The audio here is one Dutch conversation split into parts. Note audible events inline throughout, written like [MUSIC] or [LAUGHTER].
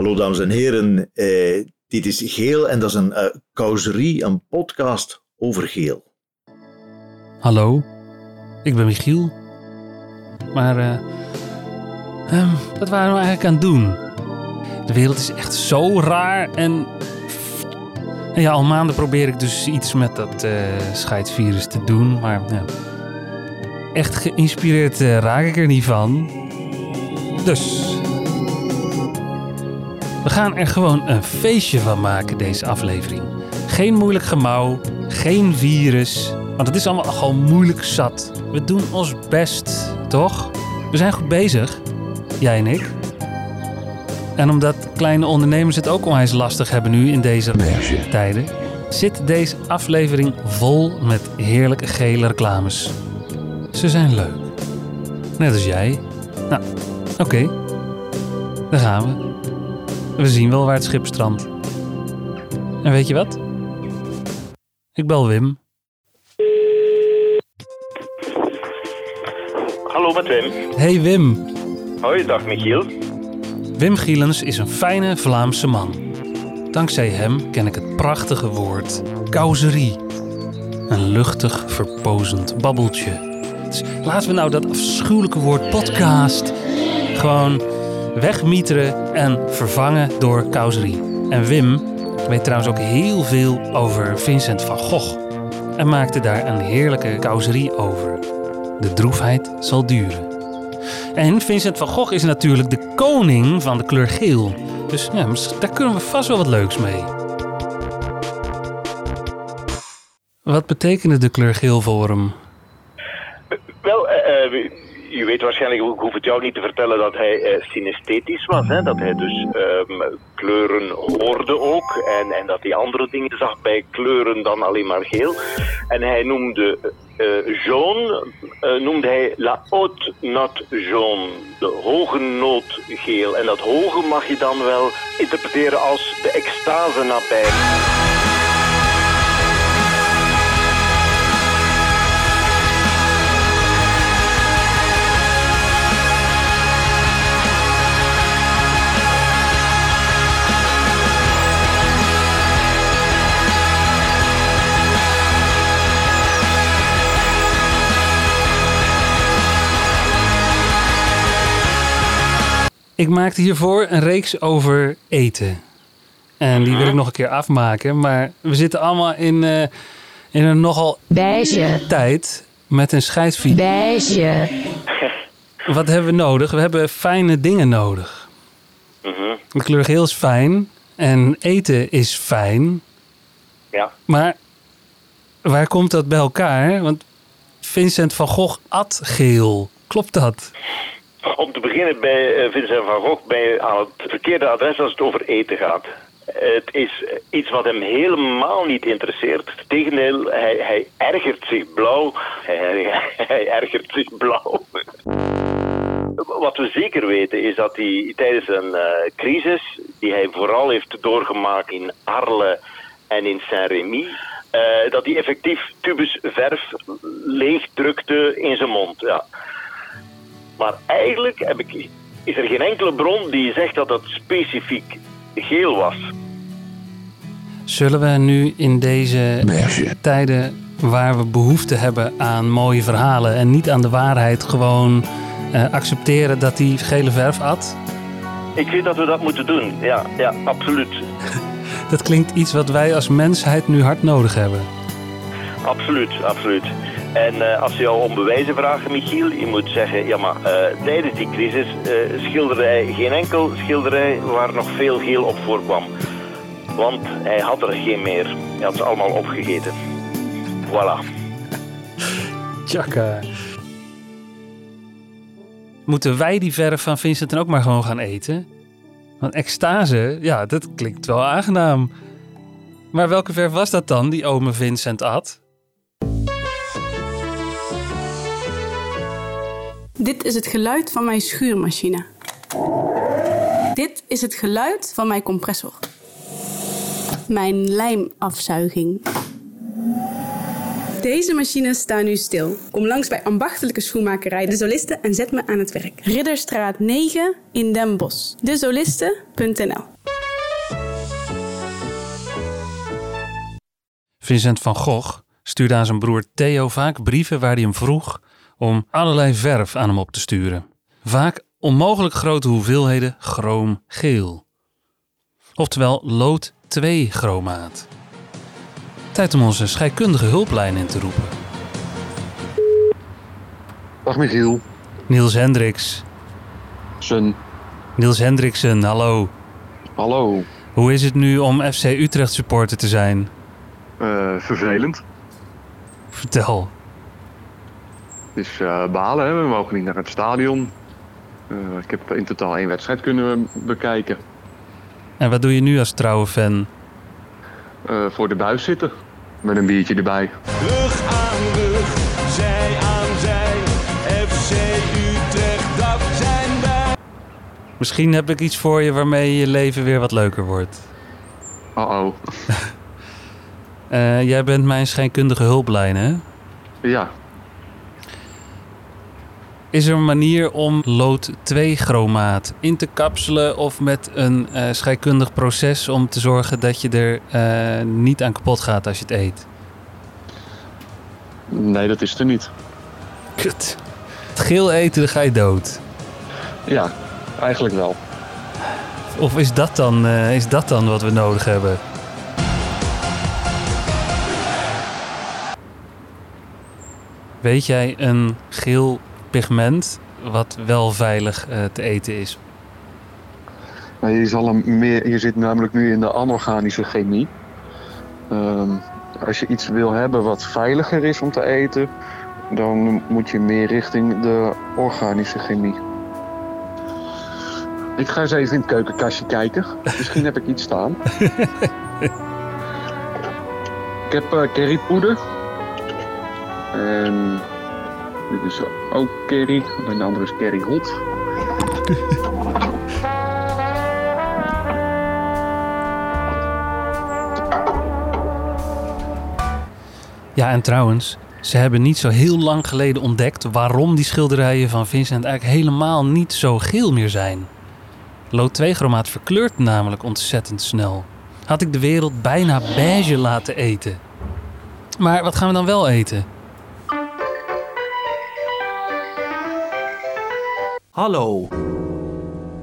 Hallo dames en heren, eh, dit is Geel en dat is een uh, causerie, een podcast over geel. Hallo, ik ben Michiel. Maar uh, um, wat waren we eigenlijk aan het doen? De wereld is echt zo raar en... en ja, al maanden probeer ik dus iets met dat uh, scheidsvirus te doen, maar echt geïnspireerd raak ik er niet van. Dus we gaan er gewoon een feestje van maken, deze aflevering. Geen moeilijk gemouw, geen virus, want het is allemaal gewoon moeilijk zat. We doen ons best, toch? We zijn goed bezig, jij en ik. En omdat kleine ondernemers het ook onwijs lastig hebben nu in deze tijden, zit deze aflevering vol met heerlijke gele reclames. Ze zijn leuk. Net als jij. Nou, oké. Okay. Daar gaan we. We zien wel waar het schip strandt. En weet je wat? Ik bel Wim. Hallo met Wim. Hey Wim. Hoi, dag Michiel. Wim Gielens is een fijne Vlaamse man. Dankzij hem ken ik het prachtige woord causerie. Een luchtig, verpozend babbeltje. Dus laten we nou dat afschuwelijke woord podcast gewoon wegmieteren en vervangen door causerie. En Wim weet trouwens ook heel veel over Vincent van Gogh en maakte daar een heerlijke causerie over. De droefheid zal duren. En Vincent van Gogh is natuurlijk de koning van de kleur geel. Dus ja, daar kunnen we vast wel wat leuks mee. Wat betekende de kleur geel voor hem? Wel, uh, u weet waarschijnlijk, ik hoef het jou niet te vertellen dat hij uh, synesthetisch was. Hè? Dat hij dus um, kleuren hoorde ook. En, en dat hij andere dingen zag bij kleuren dan alleen maar geel. En hij noemde uh, jaune, noemde hij la haute note jaune. De hoge noot geel. En dat hoge mag je dan wel interpreteren als de extase nabij. Ik maakte hiervoor een reeks over eten. En die wil ik nog een keer afmaken. Maar we zitten allemaal in, uh, in een nogal Beige. tijd met een scheidsfiets. Beige. [LAUGHS] Wat hebben we nodig? We hebben fijne dingen nodig. Mhm. De kleur geel is fijn en eten is fijn. Ja. Maar waar komt dat bij elkaar? Want Vincent van Gogh at geel. Klopt dat? Om te beginnen bij uh, Vincent van Gogh bij aan het verkeerde adres als het over eten gaat. Het is iets wat hem helemaal niet interesseert. Tegendeel, hij, hij ergert zich blauw. [LAUGHS] Hij, hij, ergert zich blauw. [LAUGHS] Wat we zeker weten is dat hij tijdens een uh, crisis, die hij vooral heeft doorgemaakt in Arles en in Saint-Rémy, uh, dat hij effectief tubus verf leegdrukte in zijn mond. Ja. Maar eigenlijk heb ik, is er geen enkele bron die zegt dat het specifiek geel was. Zullen we nu in deze tijden waar we behoefte hebben aan mooie verhalen en niet aan de waarheid gewoon uh, accepteren dat hij gele verf at? Ik vind dat we dat moeten doen, ja, ja absoluut. [LAUGHS] dat klinkt iets wat wij als mensheid nu hard nodig hebben. Absoluut, absoluut. En uh, als je jou om bewijzen vraagt, Michiel, je moet zeggen, ja maar uh, tijdens die crisis uh, schilderde hij geen enkel schilderij waar nog veel geel op voorkwam. Want hij had er geen meer. Hij had ze allemaal opgegeten. Voilà. Tjaka. Moeten wij die verf van Vincent dan ook maar gewoon gaan eten? Want extase, ja, dat klinkt wel aangenaam. Maar welke verf was dat dan, die ome Vincent at? Dit is het geluid van mijn schuurmachine. Dit is het geluid van mijn compressor. Mijn lijmafzuiging. Deze machines staan nu stil. Kom langs bij ambachtelijke schoenmakerij De Solisten en zet me aan het werk. Ridderstraat 9 in Den Bosch. Dezolisten.nl Vincent van Gogh stuurde aan zijn broer Theo vaak brieven waar hij hem vroeg om allerlei verf aan hem op te sturen. Vaak onmogelijk grote hoeveelheden chroomgeel. Oftewel lood 2 chromaat. Tijd om onze scheikundige hulplijn in te roepen. Dag Michiel. Niels Hendricks. Zijn. Niels Hendriksen, hallo. Hallo. Hoe is het nu om FC Utrecht supporter te zijn? Eh, vervelend. Vertel. Het is eh, balen, hè? we mogen niet naar het stadion. Eh, ik heb in totaal één wedstrijd kunnen bekijken. En wat doe je nu als trouwe fan? Eh, voor de buis zitten. Met een biertje erbij. Rug aan rug, zij aan zij. FC Utrecht, dat zijn wij. Misschien heb ik iets voor je waarmee je leven weer wat leuker wordt. Oh oh. [LAUGHS] Eh, jij bent mijn scheikundige hulplijn, hè? Ja. Is er een manier om lood 2 chromaat in te kapselen of met een eh, scheikundig proces om te zorgen dat je er eh, niet aan kapot gaat als je het eet? Nee, dat is er niet. Kut. Het geel eten, dan ga je dood. Ja, eigenlijk wel. Of is dat dan, eh, is dat dan wat we nodig hebben? Weet jij een geel pigment wat wel veilig eh, te eten is? Maar je, zal hem meer, je zit namelijk nu in de anorganische chemie. Ehm, als je iets wil hebben wat veiliger is om te eten, dan moet je meer richting de organische chemie. Ik ga eens even in het keukenkastje kijken. [LAUGHS] Misschien heb ik iets staan. ik heb eh currypoeder. En dit is ook curry. En de andere is curry hot. Ja, en trouwens, ze hebben niet zo heel lang geleden ontdekt waarom die schilderijen van Vincent eigenlijk helemaal niet zo geel meer zijn. Lood 2 chromaat verkleurt namelijk ontzettend snel. Had ik de wereld bijna beige laten eten. Maar wat gaan we dan wel eten? Hallo,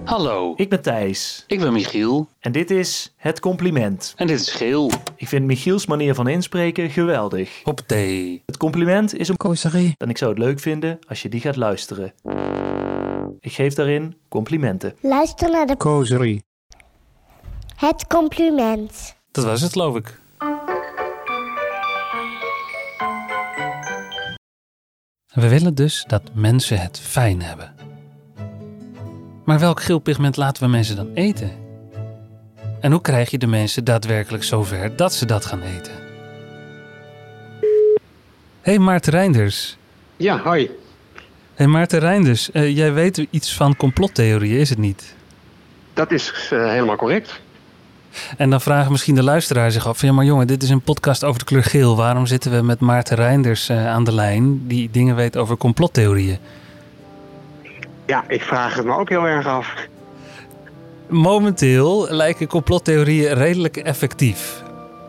Hallo, ik ben Thijs ik ben Michiel en dit is Het Compliment. en dit is geel. Ik vind Michiels manier van inspreken geweldig. Op thee. Het compliment is een Kooserie. en ik zou het leuk vinden als je die gaat luisteren. Ik geef daarin complimenten. Luister naar de Kooserie. Het compliment. Dat was het, geloof ik. We willen dus dat mensen het fijn hebben. Maar welk geel pigment laten we mensen dan eten? En hoe krijg je de mensen daadwerkelijk zover dat ze dat gaan eten? hey Maarten Reinders. Ja, hoi. hey Maarten Reinders, eh, jij weet iets van complottheorieën, is het niet? Dat is eh, helemaal correct. En dan vragen misschien de luisteraar zich af: ja, maar jongen, dit is een podcast over de kleur geel. Waarom zitten we met Maarten Reinders eh, aan de lijn, die dingen weet over complottheorieën? Ja, ik vraag het me ook heel erg af. Momenteel lijken complottheorieën redelijk effectief.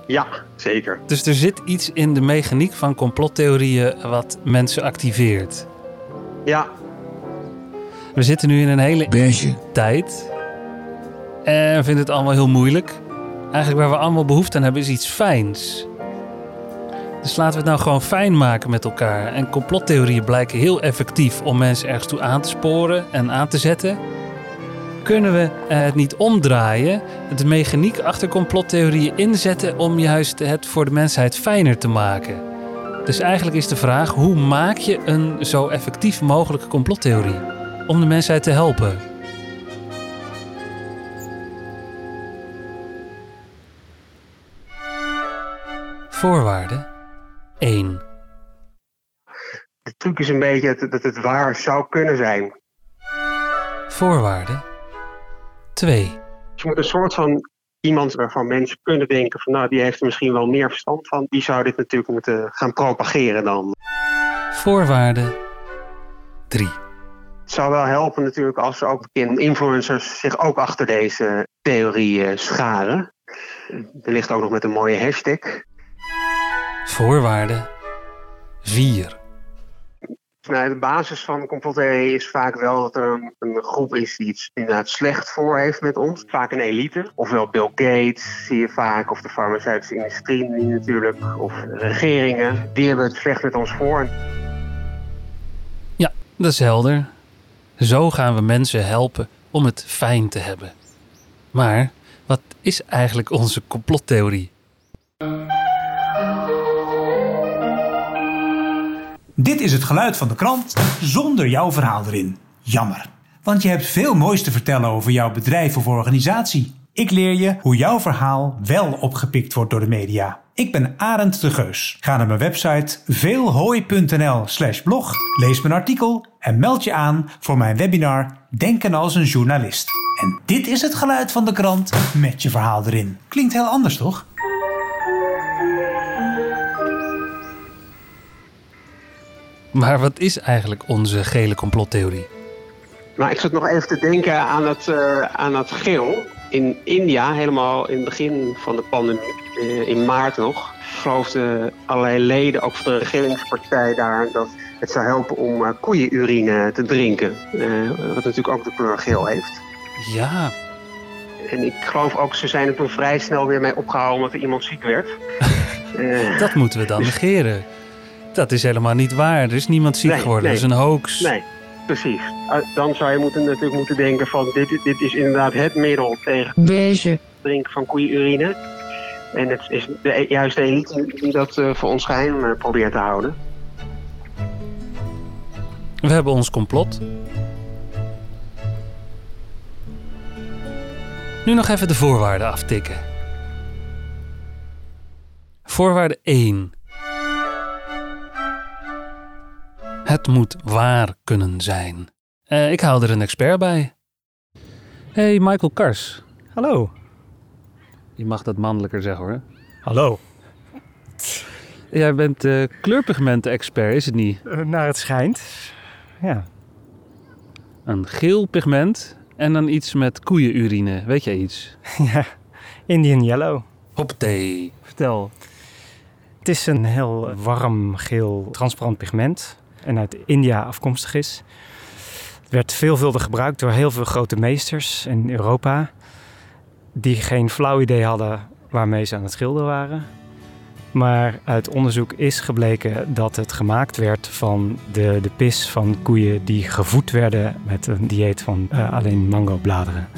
Ja, zeker. Dus er zit iets in de mechaniek van complottheorieën wat mensen activeert. Ja, We zitten nu in een hele Beige. tijd. En we vinden het allemaal heel moeilijk. Eigenlijk waar we allemaal behoefte aan hebben is iets fijns. Dus laten we het nou gewoon fijn maken met elkaar. En complottheorieën blijken heel effectief om mensen ergens toe aan te sporen en aan te zetten. Kunnen we eh, het niet omdraaien, de mechaniek achter complottheorieën inzetten om juist het voor de mensheid fijner te maken? Dus eigenlijk is de vraag: hoe maak je een zo effectief mogelijke complottheorie om de mensheid te helpen? Voorwaarde 1. de truc is een beetje dat, dat het waar zou kunnen zijn. Voorwaarde 2. Dus je moet een soort van iemand waarvan mensen kunnen denken van nou die heeft er misschien wel meer verstand van, die zou dit natuurlijk moeten gaan propageren dan. Voorwaarde 3. Het zou wel helpen natuurlijk als ook influencers zich ook achter deze theorie eh, scharen. Er ligt ook nog met een mooie hashtag. Voorwaarde 4. Nou, de basis van complottheorie is vaak wel dat er een, een groep is die iets inderdaad slecht voor heeft met ons. Vaak een elite. Ofwel Bill Gates zie je vaak, of de farmaceutische industrie natuurlijk, of regeringen. Die hebben het slecht met ons voor. Ja, dat is helder. Zo gaan we mensen helpen om het fijn te hebben. Maar wat is eigenlijk onze complottheorie? Dit is het geluid van de krant zonder jouw verhaal erin. Jammer. Want je hebt veel moois te vertellen over jouw bedrijf of organisatie. Ik leer je hoe jouw verhaal wel opgepikt wordt door de media. Ik ben Arend de Geus. Ga naar mijn website veelhooi.nl slash blog, lees mijn artikel en meld je aan voor mijn webinar Denken als een journalist. En dit is het geluid van de krant met je verhaal erin. Klinkt heel anders, toch? Maar wat is eigenlijk onze gele complottheorie? Maar ik zat nog even te denken aan het, eh, aan het geel. In India, helemaal in het begin van de pandemie, eh, in maart nog, geloofden allerlei leden, ook van de regeringspartij daar, dat het zou helpen om uh, koeienurine te drinken. Uh, wat natuurlijk ook de kleur geel heeft. Ja. En ik geloof ook, ze zijn er toen vrij snel weer mee opgehouden omdat er iemand ziek werd. [LAUGHS] dat moeten we dan negeren. Dat is helemaal niet waar. Er is niemand ziek Nee, geworden. nee. Dat is een hoax. Nee, precies. Uh, dan zou je moeten, natuurlijk moeten denken van dit, dit is inderdaad het middel tegen Beige. het drinken van koeienurine. En het is de, juist de elite die dat eh, voor ons geheim eh, probeert te houden. We hebben ons complot. Nu nog even de voorwaarden aftikken. Voorwaarde 1. Het moet waar kunnen zijn. Eh, ik haal er een expert bij. Hey, Michael Kars. Hallo. Je mag dat mannelijker zeggen hoor. Hallo. Jij bent uh, kleurpigmenten-expert, is het niet? Uh, naar het schijnt. Ja. Een geel pigment en dan iets met koeienurine. Weet jij iets? [LAUGHS] ja, Indian Yellow. Hoppatee. Vertel. Het is een heel warm geel transparant pigment en uit India afkomstig is. Het werd veelvuldig gebruikt door heel veel grote meesters in Europa die geen flauw idee hadden waarmee ze aan het schilderen waren. Maar uit onderzoek is gebleken dat het gemaakt werd van de, de pis van koeien die gevoed werden met een dieet van uh, alleen mangobladeren.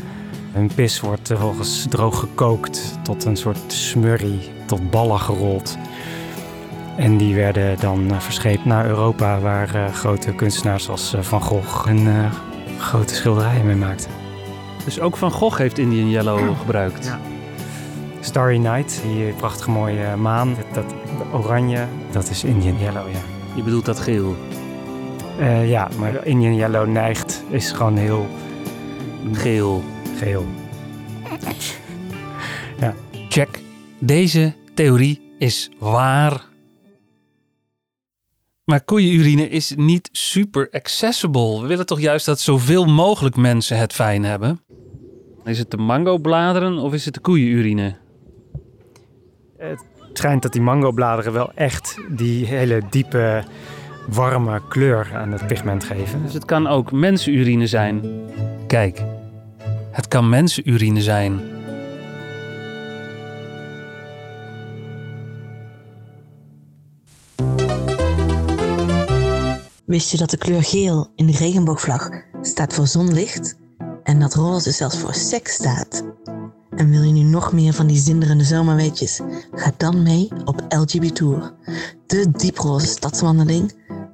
Hun pis wordt vervolgens droog gekookt tot een soort smurrie, tot ballen gerold. En die werden dan uh, verscheept naar Europa, waar uh, grote kunstenaars als Van Gogh hun grote schilderijen mee maakten. Dus ook Van Gogh heeft Indian Yellow gebruikt? Ja. Starry Night, die prachtige mooie maan, dat, dat oranje, dat is Indian Yellow, ja. Je bedoelt dat geel? Uh, ja, maar Indian Yellow neigt, is gewoon heel... Geel. Geel. ja. Check. Deze theorie is waar. Maar koeienurine is niet super accessible. We willen toch juist dat zoveel mogelijk mensen het fijn hebben? Is het de mangobladeren of is het de koeienurine? Het schijnt dat die mangobladeren wel echt die hele diepe, warme kleur aan het pigment geven. Dus het kan ook mensenurine zijn. Kijk, het kan mensenurine zijn. Wist je dat de kleur geel in de regenboogvlag staat voor zonlicht en dat roze zelfs voor seks staat? En wil je nu nog meer van die zinderende zomerweetjes? Ga dan mee op LGB Tour, de dieproze stadswandeling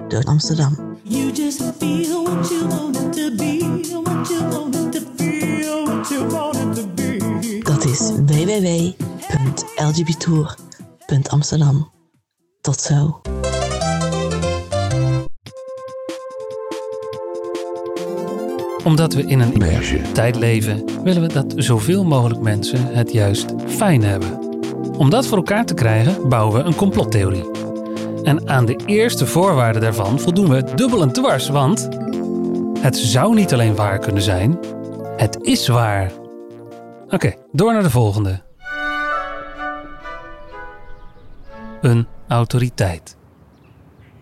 door Amsterdam. You just feel what you want it to be, what you want it to feel, what you want it to be. Dat is www.lgbtour.amsterdam. Tot zo. Omdat we in een tijd leven, willen we dat zoveel mogelijk mensen het juist fijn hebben. Om dat voor elkaar te krijgen, bouwen we een complottheorie. En aan de eerste voorwaarde daarvan voldoen we dubbel en dwars, want het zou niet alleen waar kunnen zijn, het is waar. Oké, door naar de volgende. Een autoriteit.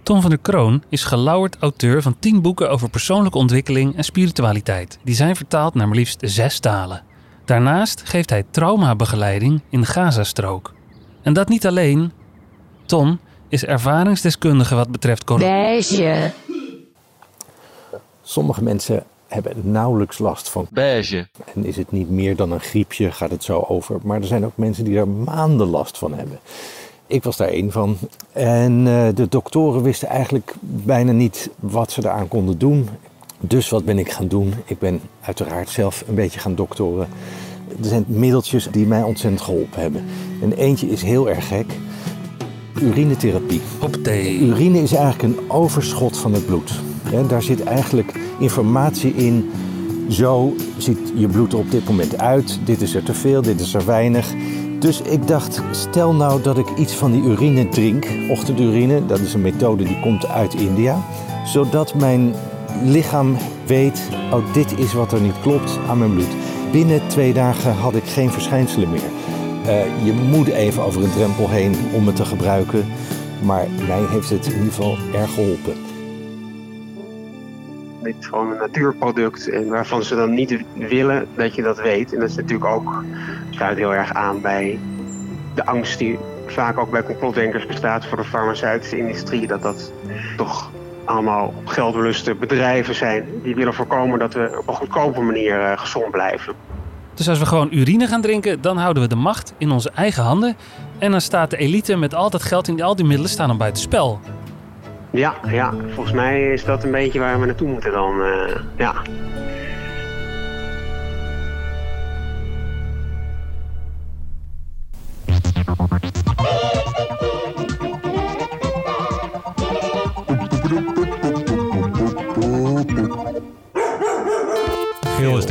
Tom van der Kroon is gelauwerd auteur van 10 boeken over persoonlijke ontwikkeling en spiritualiteit. Die zijn vertaald naar maar liefst zes talen. Daarnaast geeft hij traumabegeleiding in de Gazastrook. En dat niet alleen. Tom is ervaringsdeskundige wat betreft corona. Sommige mensen hebben nauwelijks last van beige. En is het niet meer dan een griepje, gaat het zo over. Maar er zijn ook mensen die er maanden last van hebben. Ik was daar één van. En eh, de doktoren wisten eigenlijk bijna niet wat ze eraan konden doen. Dus wat ben ik gaan doen? Ik ben uiteraard zelf een beetje gaan doktoren. Er zijn middeltjes die mij ontzettend geholpen hebben. En eentje is heel erg gek. Urinetherapie. Urine is eigenlijk een overschot van het bloed. Hè, daar zit eigenlijk informatie in. Zo ziet je bloed er op dit moment uit. Dit is er te veel, dit is er weinig. Dus ik dacht, stel nou dat ik iets van die urine drink, ochtendurine, dat is een methode die komt uit India, zodat mijn lichaam weet, oh dit is wat er niet klopt aan mijn bloed. Binnen twee dagen had ik geen verschijnselen meer. Eh, je moet even over een drempel heen om het te gebruiken, maar mij heeft het in ieder geval erg geholpen. Dit is gewoon een natuurproduct en waarvan ze dan niet willen dat je dat weet. En dat is natuurlijk ook, sluit heel erg aan bij de angst die vaak ook bij complotdenkers bestaat voor de farmaceutische industrie. Dat dat toch allemaal geldbeluste bedrijven zijn die willen voorkomen dat we op een goedkope manier eh, gezond blijven. Dus als we gewoon urine gaan drinken, dan houden we de macht in onze eigen handen. En dan staat de elite met al dat geld en al die middelen staan dan buiten spel. Ja, ja, volgens mij is dat een beetje waar we naartoe moeten dan. eh, ja.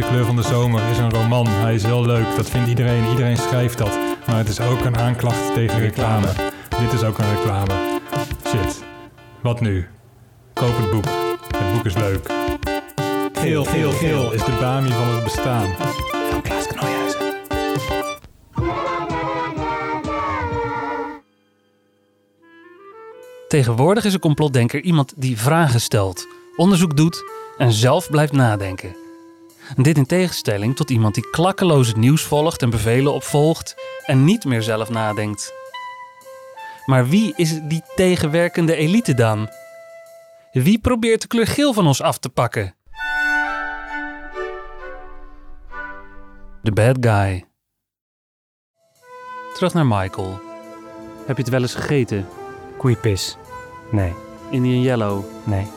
De kleur van de zomer, is een roman. Hij is heel leuk, dat vindt iedereen. Iedereen schrijft dat. Maar het is ook een aanklacht tegen reclame. Dit is ook een reclame. Shit. Wat nu? Koop het boek. Het boek is leuk. Geel, geel, geel is de Bami van het bestaan. Van Klaas Knooihuizen. Tegenwoordig is een complotdenker iemand die vragen stelt, onderzoek doet en zelf blijft nadenken. Dit in tegenstelling tot iemand die klakkeloos het nieuws volgt en bevelen opvolgt en niet meer zelf nadenkt. Maar wie is die tegenwerkende elite dan? Wie probeert de kleur geel van ons af te pakken? De bad guy. Terug naar Michael. Heb je het wel eens gegeten? Koeienpis. Nee. Indian Yellow. Nee.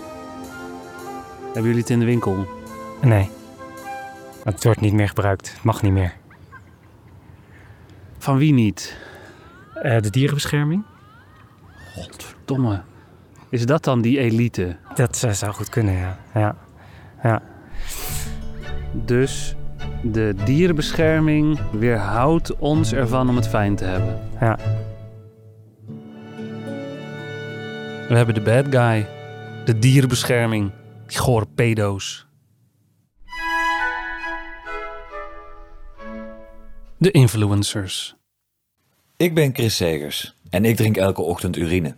Hebben jullie het in de winkel? Nee. Het wordt niet meer gebruikt. Het mag niet meer. Van wie niet? Eh, de dierenbescherming. Godverdomme. Is dat dan die elite? Dat eh, zou goed kunnen, ja. Ja. ja. Dus de dierenbescherming weerhoudt ons ervan om het fijn te hebben. Ja. We hebben de bad guy. De dierenbescherming. Die gore pedo's. De influencers. Ik ben Chris Segers en ik drink elke ochtend urine.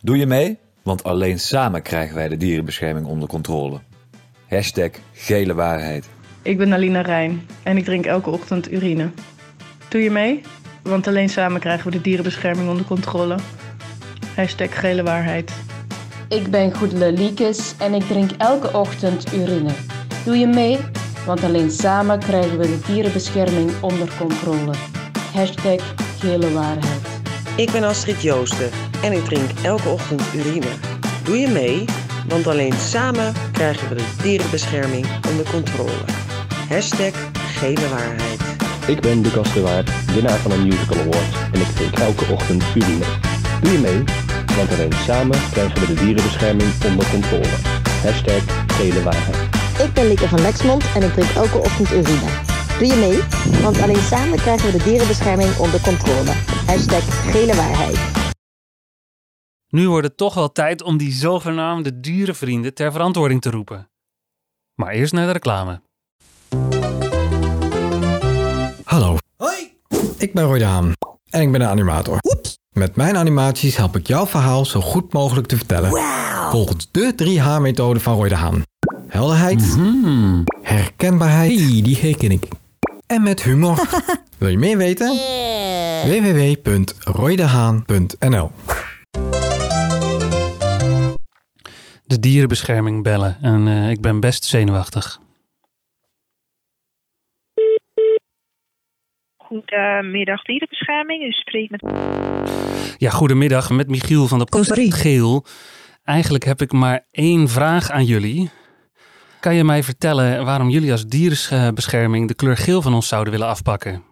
Doe je mee? Want alleen samen krijgen wij de dierenbescherming onder controle. Hashtag gele waarheid. Ik ben Alina Rijn en ik drink elke ochtend urine. Doe je mee? Want alleen samen krijgen we de dierenbescherming onder controle. Hashtag gele waarheid. Ik ben Goedele Liekes en ik drink elke ochtend urine. Doe je mee? Want alleen samen krijgen we de dierenbescherming onder controle. Hashtag gele waarheid. Ik ben Astrid Joosten en ik drink elke ochtend urine. Doe je mee? Want alleen samen krijgen we de dierenbescherming onder controle. Hashtag gele waarheid. Ik ben Lucas de Waard, winnaar van een Musical Award en ik drink elke ochtend urine. Doe je mee? Want alleen samen krijgen we de dierenbescherming onder controle. Hashtag gele waarheid. Ik ben Lieke van Lexmond en ik drink elke ochtend urine. Doe je mee? Want alleen samen krijgen we de dierenbescherming onder controle. Hashtag gele waarheid. Nu wordt het toch wel tijd om die zogenaamde dierenvrienden ter verantwoording te roepen. Maar eerst naar de reclame. Hallo. Hoi. Ik ben Roy de Haan en ik ben een animator. Met mijn animaties help ik jouw verhaal zo goed mogelijk te vertellen. Volgens de 3H-methode van Roy de Haan. Helderheid, herkenbaarheid, hey, die herken ik. En met humor. [LAUGHS] Wil je meer weten? www.roydehaan.nl De dierenbescherming bellen en eh, ik ben best zenuwachtig. Goedemiddag dierenbescherming. U spreekt met... Ja, goedemiddag met Michiel van de Geel. Eigenlijk heb ik maar één vraag aan jullie. Kan je mij vertellen waarom jullie als dierenbescherming de kleur geel van ons zouden willen afpakken?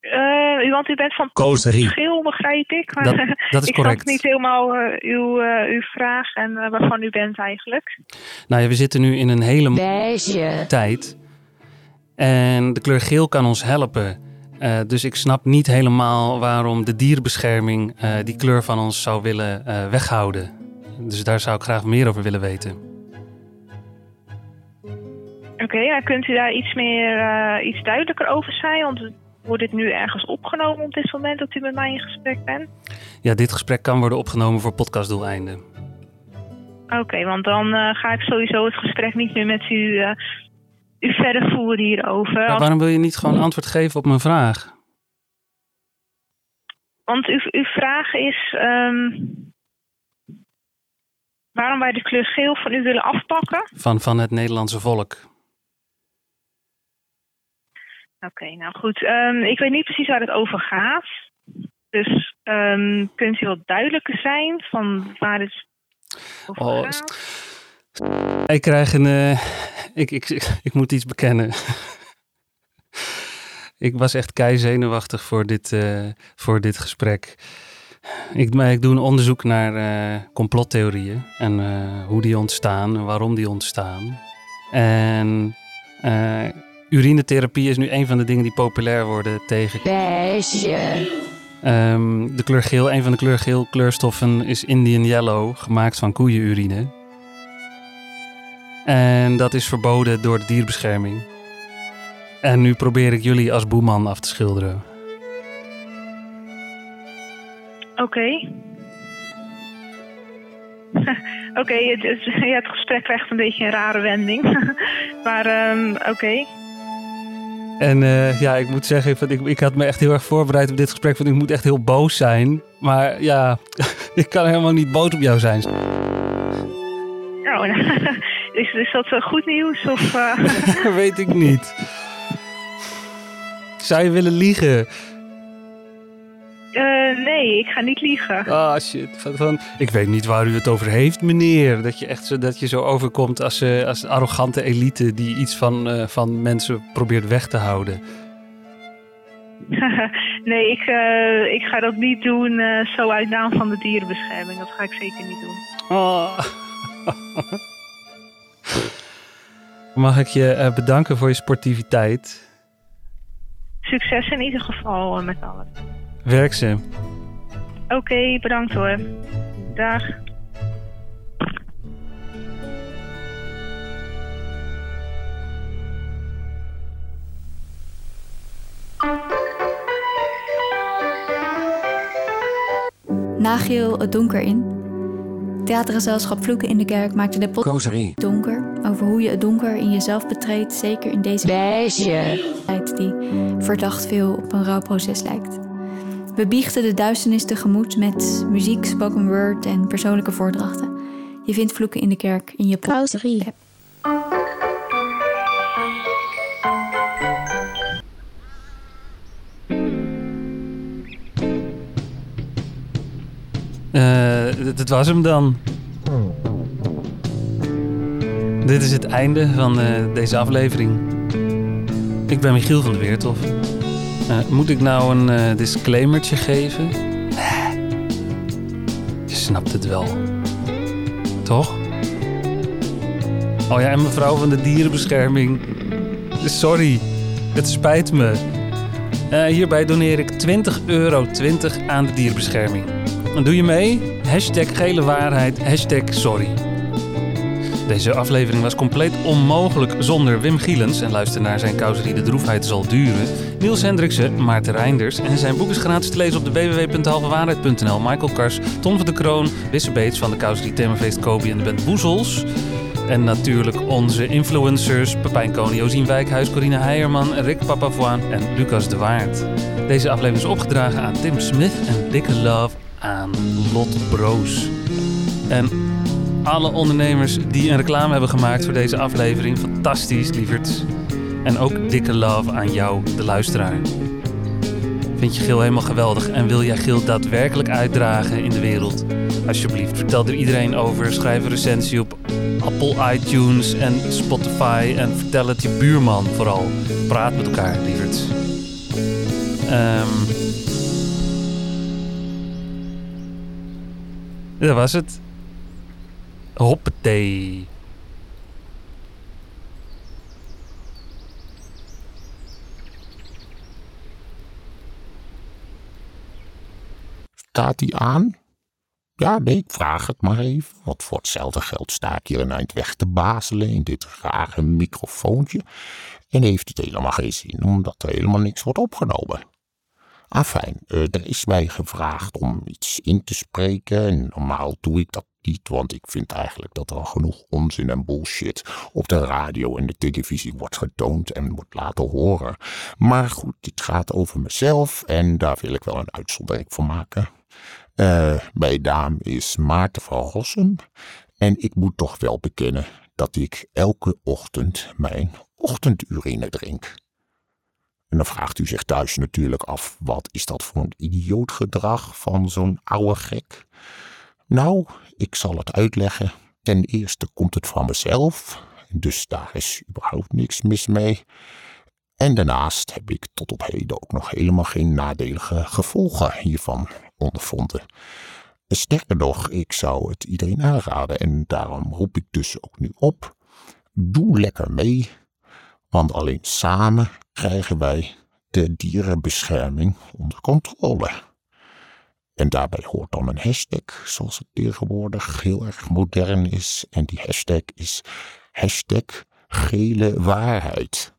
Eh, u, want u bent van Kozerie. Schil, begrijp ik. Maar Dat- dat is [LAUGHS] ik correct. snap niet helemaal eh, uw, eh, uw vraag en eh, waarvan u bent eigenlijk. Nou ja, we zitten nu in een hele mooie tijd. En de kleur geel kan ons helpen. Eh, dus ik snap niet helemaal waarom de dierenbescherming eh, die kleur van ons zou willen eh, weghouden. Dus daar zou ik graag meer over willen weten. Oké, kunt u daar iets meer, eh, iets duidelijker over zijn? Want wordt dit nu ergens opgenomen op dit moment dat u met mij in gesprek bent? Ja, dit gesprek kan worden opgenomen voor podcastdoeleinden. Oké, want dan eh, ga ik sowieso het gesprek niet meer met u, eh, u verder voeren hierover. Maar waarom wil je niet gewoon antwoord geven op mijn vraag? Want uw, uw vraag is ehm, waarom wij de kleur geel van u willen afpakken. Van, van het Nederlandse volk. Oké, nou goed. Ehm, ik weet niet precies waar het over gaat. Dus ehm, kunt u wat duidelijker zijn van waar het over Oh, gaat? Ik krijg een. eh, ik, ik, ik moet iets bekennen. ik was echt kei zenuwachtig voor dit, eh, voor dit gesprek. Ik, doe een onderzoek naar eh, complottheorieën en eh, hoe die ontstaan en waarom die ontstaan. En eh, urinetherapie is nu een van de dingen die populair worden tegen. Ehm, de kleur geel, een van de kleur geel kleurstoffen is Indian Yellow, gemaakt van koeienurine. En dat is verboden door de dierbescherming. En nu probeer ik jullie als boeman af te schilderen. Oké. [LAUGHS] Oké, het, het, [LAUGHS] ja, het gesprek krijgt een beetje een rare wending. [LAUGHS] maar ehm, oké. En eh, ja, ik moet zeggen, ik, ik, had me echt heel erg voorbereid op dit gesprek. Want ik moet echt heel boos zijn. Maar ja, ik kan helemaal niet boos op jou zijn. Oh, is, is dat eh, goed nieuws? Of, eh? Weet ik niet. Zou je willen liegen? Nee, ik ga niet liegen. Ah, shit. Van, van, ik weet niet waar u het over heeft, meneer. Dat je echt zo, dat je zo overkomt als, eh, als een arrogante elite die iets van, eh, van mensen probeert weg te houden. [LAUGHS] nee, ik, eh, ik ga dat niet doen zo uit naam van de dierenbescherming. Dat ga ik zeker niet doen. Oh. [LAUGHS] Mag ik je bedanken voor je sportiviteit? Succes in ieder geval met alles. Werk Oké, bedankt hoor. Dag. Nageel het donker in. Theatergezelschap Vloeken in de Kerk maakte de podcast Donker over hoe je het donker in jezelf betreedt, zeker in deze tijd die verdacht veel op een rouwproces lijkt. We biechten de duisternis tegemoet met muziek, spoken word en persoonlijke voordrachten. Je vindt Vloeken in de Kerk in je podcast. Eh, dit dit was hem dan. Dit is het einde van eh, deze aflevering. Ik ben Michiel van de Weertof. Eh, moet ik nou een eh, disclaimertje geven? Je snapt het wel. Toch? Oh ja, en mevrouw van de dierenbescherming. Sorry, het spijt me. Eh, hierbij doneer ik 20 euro 20 aan de dierenbescherming. En doe je mee? Hashtag gele waarheid, hashtag sorry. Deze aflevering was compleet onmogelijk zonder Wim Gielens. En luister naar zijn causerie De Droefheid zal duren. Niels Hendriksen, Maarten Reinders. En zijn boek is gratis te lezen op de www.halvewaarheid.nl. Michael Kars, Ton van de Kroon, Wisse Beets van de causerie Themafeest Kobi en de band Boezels. En natuurlijk onze influencers Pepijn Koning, Josien Wijkhuis, Corine Heijerman, Rick Papavoine en Lucas de Waard. Deze aflevering is opgedragen aan Tim Smith en dikke love aan Lot Broos. En alle ondernemers die een reclame hebben gemaakt voor deze aflevering, fantastisch, lieverds. En ook dikke love aan jou, de luisteraar. Vind je Gil helemaal geweldig en wil jij Gil daadwerkelijk uitdragen in de wereld? Alsjeblieft, vertel er iedereen over. Schrijf een recensie op Apple iTunes en Spotify. En vertel het je buurman vooral. Praat met elkaar, lieverds. Ehm dat was het. Hoppatee. Staat die aan? Ja, nee, ik vraag het maar even. Want voor hetzelfde geld sta ik hier een eind weg te bazelen in dit rare microfoontje. En heeft het helemaal geen zin, omdat er helemaal niks wordt opgenomen. Afijn, eh, er is mij gevraagd om iets in te spreken. En normaal doe ik dat niet, want ik vind eigenlijk dat er genoeg onzin en bullshit op de radio en de televisie wordt getoond en wordt laten horen. Maar goed, dit gaat over mezelf en daar wil ik wel een uitzondering voor maken. Eh, mijn naam is Maarten van Rossum en ik moet toch wel bekennen dat ik elke ochtend mijn ochtendurine drink. En dan vraagt u zich thuis natuurlijk af, wat is dat voor een idioot gedrag van zo'n oude gek? Nou, ik zal het uitleggen. Ten eerste komt het van mezelf, dus daar is überhaupt niks mis mee. En daarnaast heb ik tot op heden ook nog helemaal geen nadelige gevolgen hiervan ondervonden. Sterker nog, ik zou het iedereen aanraden en daarom roep ik dus ook nu op. Doe lekker mee, want alleen samen krijgen wij de dierenbescherming onder controle. En daarbij hoort dan een hashtag, zoals het tegenwoordig heel erg modern is. En die hashtag is hashtag gele waarheid.